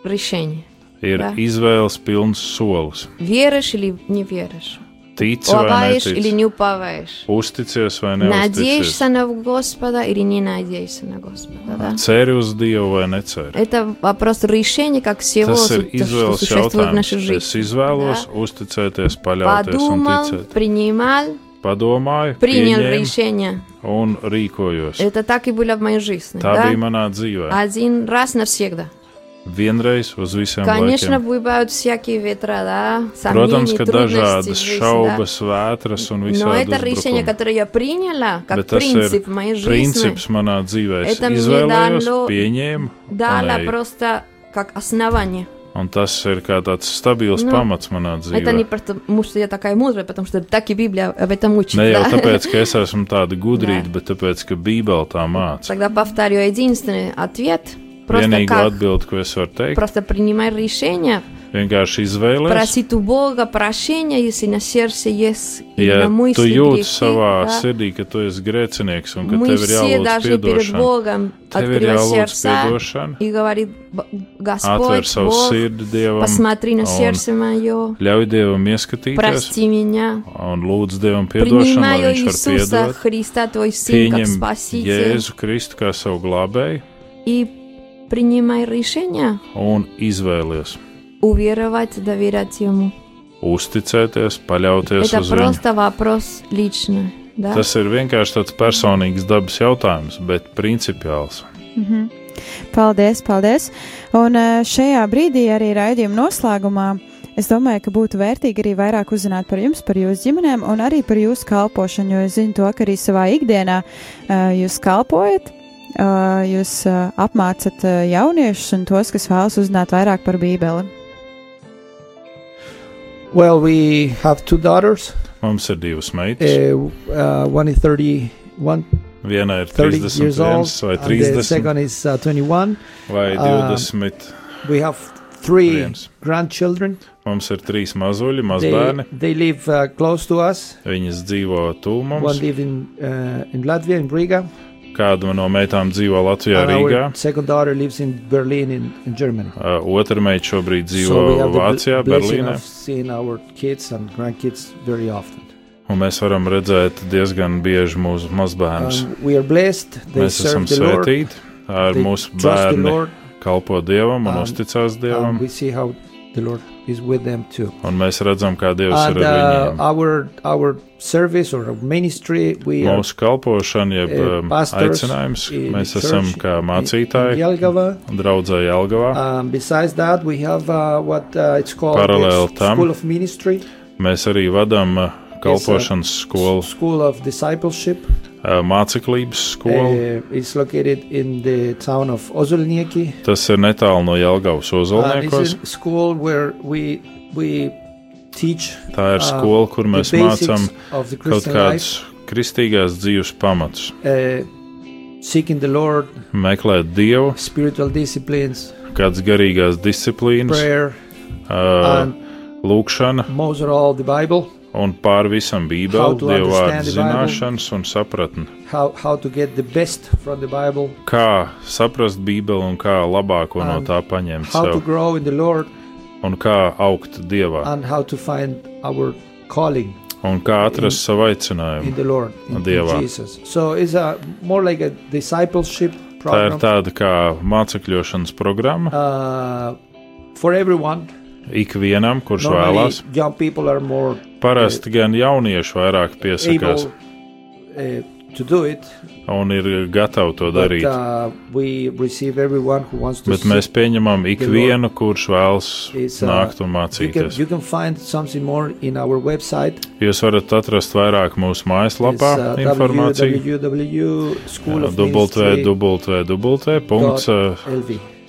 S4: решения.
S2: ir
S4: Да.
S2: izvēles pilns solis.
S4: Веришь или не веришь?
S2: Tici vai
S4: Уповаешь или не уповаешь?
S2: uzticies vai neuzticies,
S4: Надеешься на Господа или не надеешься на Господа? Да?
S2: ceri uz Dievu vai neceri.
S4: Это вопрос решения, как всего,
S2: Tas ir
S4: су- что
S2: izvēles
S4: существует в нашей
S2: jautājums. Es
S4: жизни.
S2: izvēlos uzticēties, paļauties un
S4: Подумал,
S2: ticēt.
S4: принимал,
S2: Padomāju,
S4: принял
S2: pieņēmu
S4: решение.
S2: un rīkojos.
S4: Это так и было в моей жизни.
S2: Tā
S4: да?
S2: bija manā dzīvē.
S4: Один раз навсегда.
S2: Vienreiz uz visiem
S4: Конечно,
S2: laikiem.
S4: bывают всякие ветра, да,
S2: Protams,
S4: сомнения,
S2: ka
S4: трудности в
S2: dažādas
S4: жизни, да.
S2: šaubas, vētras un
S4: Но
S2: visādi
S4: это решение,
S2: uzbrukumi.
S4: которое я приняла, как
S2: Bet tas
S4: принцип в
S2: ir
S4: моей жизни,
S2: princips manā dzīvē. Es
S4: Это мне
S2: izvēlējos,
S4: дало-
S2: pieņēmu, un
S4: дало
S2: eju.
S4: просто как основание.
S2: Un tas ir kā tāds stabils
S4: Nu,
S2: pamats manā dzīvē.
S4: Это не просто, потому что я такая мудрая, потому что так и Библия об этом учит.
S2: Ne jau
S4: да.
S2: tāpēc, ka es esmu tāda gudrīga, bet tāpēc, ka Bībele tā māca.
S4: Тогда повторю единственный ответ. Просто
S2: Vienīgā
S4: как?
S2: atbilde, ko es varu teikt,
S4: Просто принимай решение,
S2: vienkārši izvēlēties.
S4: просить у Бога прощения, если на сердце есть
S2: Ja
S4: именно мысли,
S2: tu jūti
S4: грехи,
S2: savā
S4: да.
S2: sirdī, ka tu esi grēcinieks un ka
S4: Мы
S2: tev ir
S4: все
S2: jālūdz
S4: должны перед
S2: atdošana,
S4: Богом
S2: tev ir
S4: открывать
S2: jālūdz
S4: сердца
S2: atdošana,
S4: и говорит, «Б-
S2: atver
S4: Господь,
S2: savu
S4: Бог,
S2: sirdi Dievam,
S4: посмотри на
S2: un
S4: сердце мое,
S2: ļauj Dievam ieskatīties
S4: прости меня,
S2: un lūdz Dievam atdošanu, lai
S4: принимаю
S2: Viņš var
S4: Иисуса
S2: piedot.
S4: Христа, Твой Сын, как
S2: Pieņem
S4: Спаситель,
S2: Jēzu Kristu kā savu glābēju
S4: и принимай решение
S2: un izvēlies
S4: уверовать, доверять Ему.
S2: uzticēties, paļauties
S4: Это
S2: uz viņu.
S4: просто вопрос личный, да?
S2: Tas ir vienkārši tāds personīgs dabas jautājums, bet principiāls.
S1: Paldies, paldies! Un eh, šajā brīdī arī raidījuma noslēgumā es domāju, ka būtu vērtīgi arī vairāk uzzināt par jums, par jūsu ģimenēm un arī par jūsu kalpošanu, jo es zinu to, ka arī savā ikdienā eh, jūs kalpojat. Jūs apmācat jauniešus un tos, kas vēlas uzzināt vairāk par Bībeli.
S3: Well, we have two daughters.
S2: Mums ir divas meitas.
S3: Uh, uh, one is 31,
S2: Viena ir
S3: 30 years
S2: 31
S3: old,
S2: vai
S3: and the
S2: 30
S3: second is uh, 21.
S2: vai
S3: um,
S2: 20.
S3: We have three
S2: Viens.
S3: grandchildren.
S2: Mums ir trīs mazuļi,
S3: They,
S2: mazbērni.
S3: they live uh, close to us.
S2: Viņas dzīvo tuvu
S3: One lives in uh, in Latvia, in Riga,
S2: Kāda no meitām dzīvo Latvijā,
S3: and
S2: Rīgā.
S3: daughter lives in Berlin, in, in Germany.
S2: Uh, Otra meita šobrīd dzīvo
S3: so
S2: Vācijā, Berlīnē. Un mēs varam redzēt diezgan bieži mūsu mazbērnus.
S3: Um, blessed.
S2: Mēs esam svētīti. Ar
S3: They
S2: mūsu
S3: Lord.
S2: kalpo Dievam un
S3: Um,
S2: uzticās Dievam.
S3: we see how the Lord is with them too.
S2: Un mēs redzam, kā Dievs
S3: And
S2: ir ar
S3: uh,
S2: viņiem.
S3: our our service or ministry, we
S2: Mūsu kalpošana, jeb
S3: uh,
S2: um, aicinājums,
S3: in
S2: mēs esam kā mācītāji,
S3: Jelgava.
S2: draudzē Jelgavā.
S3: Um, besides that, we have uh, what uh, it's called
S2: Parallel
S3: the
S2: tam.
S3: School of Ministry,
S2: Mēs arī vadām uh, kalpošanas skolu,
S3: School of Discipleship.
S2: Uh, māceklības skolu.
S3: Uh, it's located in the town of Ozolnieki.
S2: Tas ir netālu no Jelgavas
S3: And
S2: ozolniekos.
S3: teach
S2: Tā ir
S3: uh,
S2: skola, kur
S3: the
S2: mēs mācām kaut kādus kristīgās dzīves pamatus.
S3: uh, seeking the Lord,
S2: Meklēt Dievu,
S3: spiritual disciplines,
S2: kādas garīgās disciplīnas,
S3: prayer,
S2: uh, lūkšana un pār visam Bībeli, Dieva vārdu zināšanas un sapratni.
S3: How how.
S2: Kā saprast Bībeli un kā labāko no tā paņemt sev,
S3: grow in the Lord
S2: un kā augt Dievā,
S3: and how to find our calling
S2: un kā atrast savu
S3: in
S2: aicinājumu.
S3: the Lord in, in
S2: Dievā.
S3: Jesus. So it's a more like a discipleship
S2: Tā ir
S3: program
S2: tāda kā mācekļošanas programma
S3: uh, for everyone.
S2: ikvienam, kurš
S3: Normally,
S2: vēlās.
S3: young people are more
S2: Parasti gan jaunieši vairāk piesakās
S3: uh, do it,
S2: un ir gatavi to
S3: but
S2: darīt.
S3: uh, wants to.
S2: Bet mēs pieņemam ikvienu, kurš vēlas
S3: uh,
S2: nākt un
S3: You can,
S2: mācīties.
S3: you can our website.
S2: Jūs varat atrast vairāk mūsu mājaslapā
S3: uh,
S2: informāciju.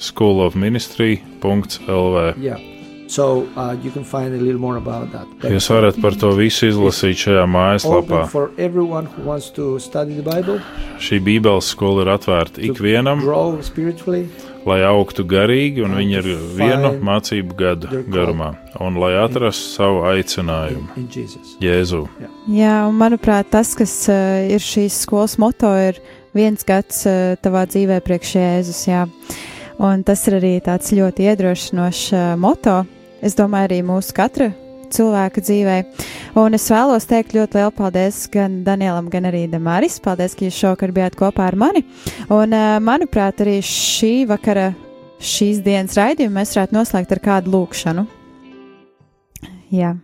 S3: www.schoolofministry.lv. Yeah. So uh, you can find a little more about that.
S2: Jūs varat par to visu izlasīt šajā mājaslapā.
S3: Open for everyone who wants to study the Bible,
S2: Šī Bībeles skola ir atvērta ikvienam, lai augtu garīgi, un viņi ir
S3: to
S2: vienu mācību gadu garumā, un lai atrastu savu
S3: in,
S2: aicinājumu.
S3: in Jesus.
S2: Jēzu.
S1: Jā, un manuprāt, tas, kas uh, ir šīs skolas moto, ir viens gads uh, tavā dzīvē priekš Jēzus. Jā. Un tas ir arī tāds ļoti iedrošinošs uh, moto. Es domāju, arī mūsu katra cilvēka dzīvē. Un es vēlos teikt ļoti lielu paldies gan Danielam, gan arī Damaris. Paldies, ka jūs šovakar bijāt kopā ar mani. Un, uh, manuprāt, arī šī vakara, šīs dienas raidījumu mēs varētu noslēgt ar kādu lūkšanu. Jā.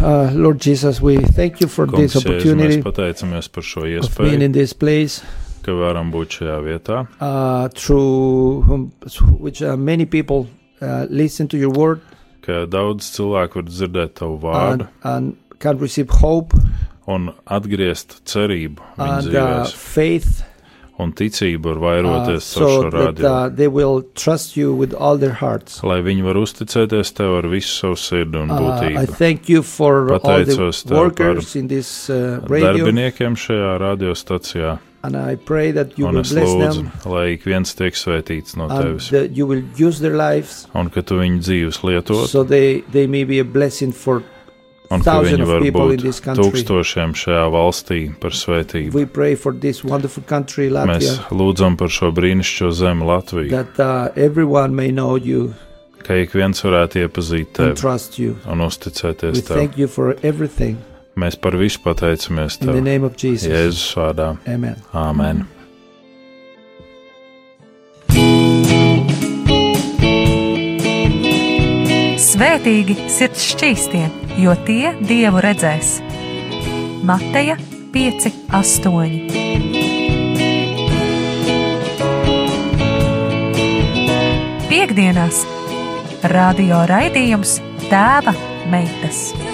S3: Uh, Lord Jesus, we thank you for
S2: Kungs,
S3: this
S2: Jēzu, mēs
S3: opportunity
S2: pateicamies par šo
S3: of being
S2: iespēju,
S3: in this place,
S2: ka varam būt šajā vietā,
S3: uh, through whom, which uh, many people uh, listen to your word.
S2: Ka daudz cilvēku var dzirdēt tavu vārdu.
S3: and, and can receive hope.
S2: Un atgriezt cerību viņu
S3: and uh,
S2: dzīvēs.
S3: faith.
S2: Un ticība var
S3: uh,
S2: vairoties caur
S3: so that uh, they will trust you with all their hearts.
S2: Lai viņi var uzticēties tev ar visu savu sirdi un
S3: Uh, I
S2: būtību.
S3: thank you for all the
S2: Pateicos
S3: workers in this uh, radio,
S2: Darbiniekiem šajā radiostacijā,
S3: and I pray that you
S2: un
S3: will
S2: es
S3: bless
S2: lūdzu,
S3: them
S2: lai ik viens tiek svētīts no tevis,
S3: that you will use their lives
S2: un ka tu viņu dzīves lietot,
S3: so they, they may be a blessing for
S2: un ka
S3: thousands
S2: viņi
S3: of
S2: var
S3: people in
S2: būt
S3: this country.
S2: tūkstošiem šajā valstī par svētību.
S3: We pray for this wonderful country,
S2: Mēs
S3: Latvia,
S2: lūdzam par šo brīnišķīgo zemi Latviju,
S3: that uh, everyone may know you
S2: ka ik viens varētu iepazīt
S3: and
S2: tevi un uzticēties tev. Mēs par visu pateicamies tev. Jēzus vārdā.
S3: Amen.
S2: Āmen.
S6: Svētīgi sirds šķīstie, jo tie dievu redzēs. Mateja 5, 8. Piektdienās radio raidījums Tēva meitas.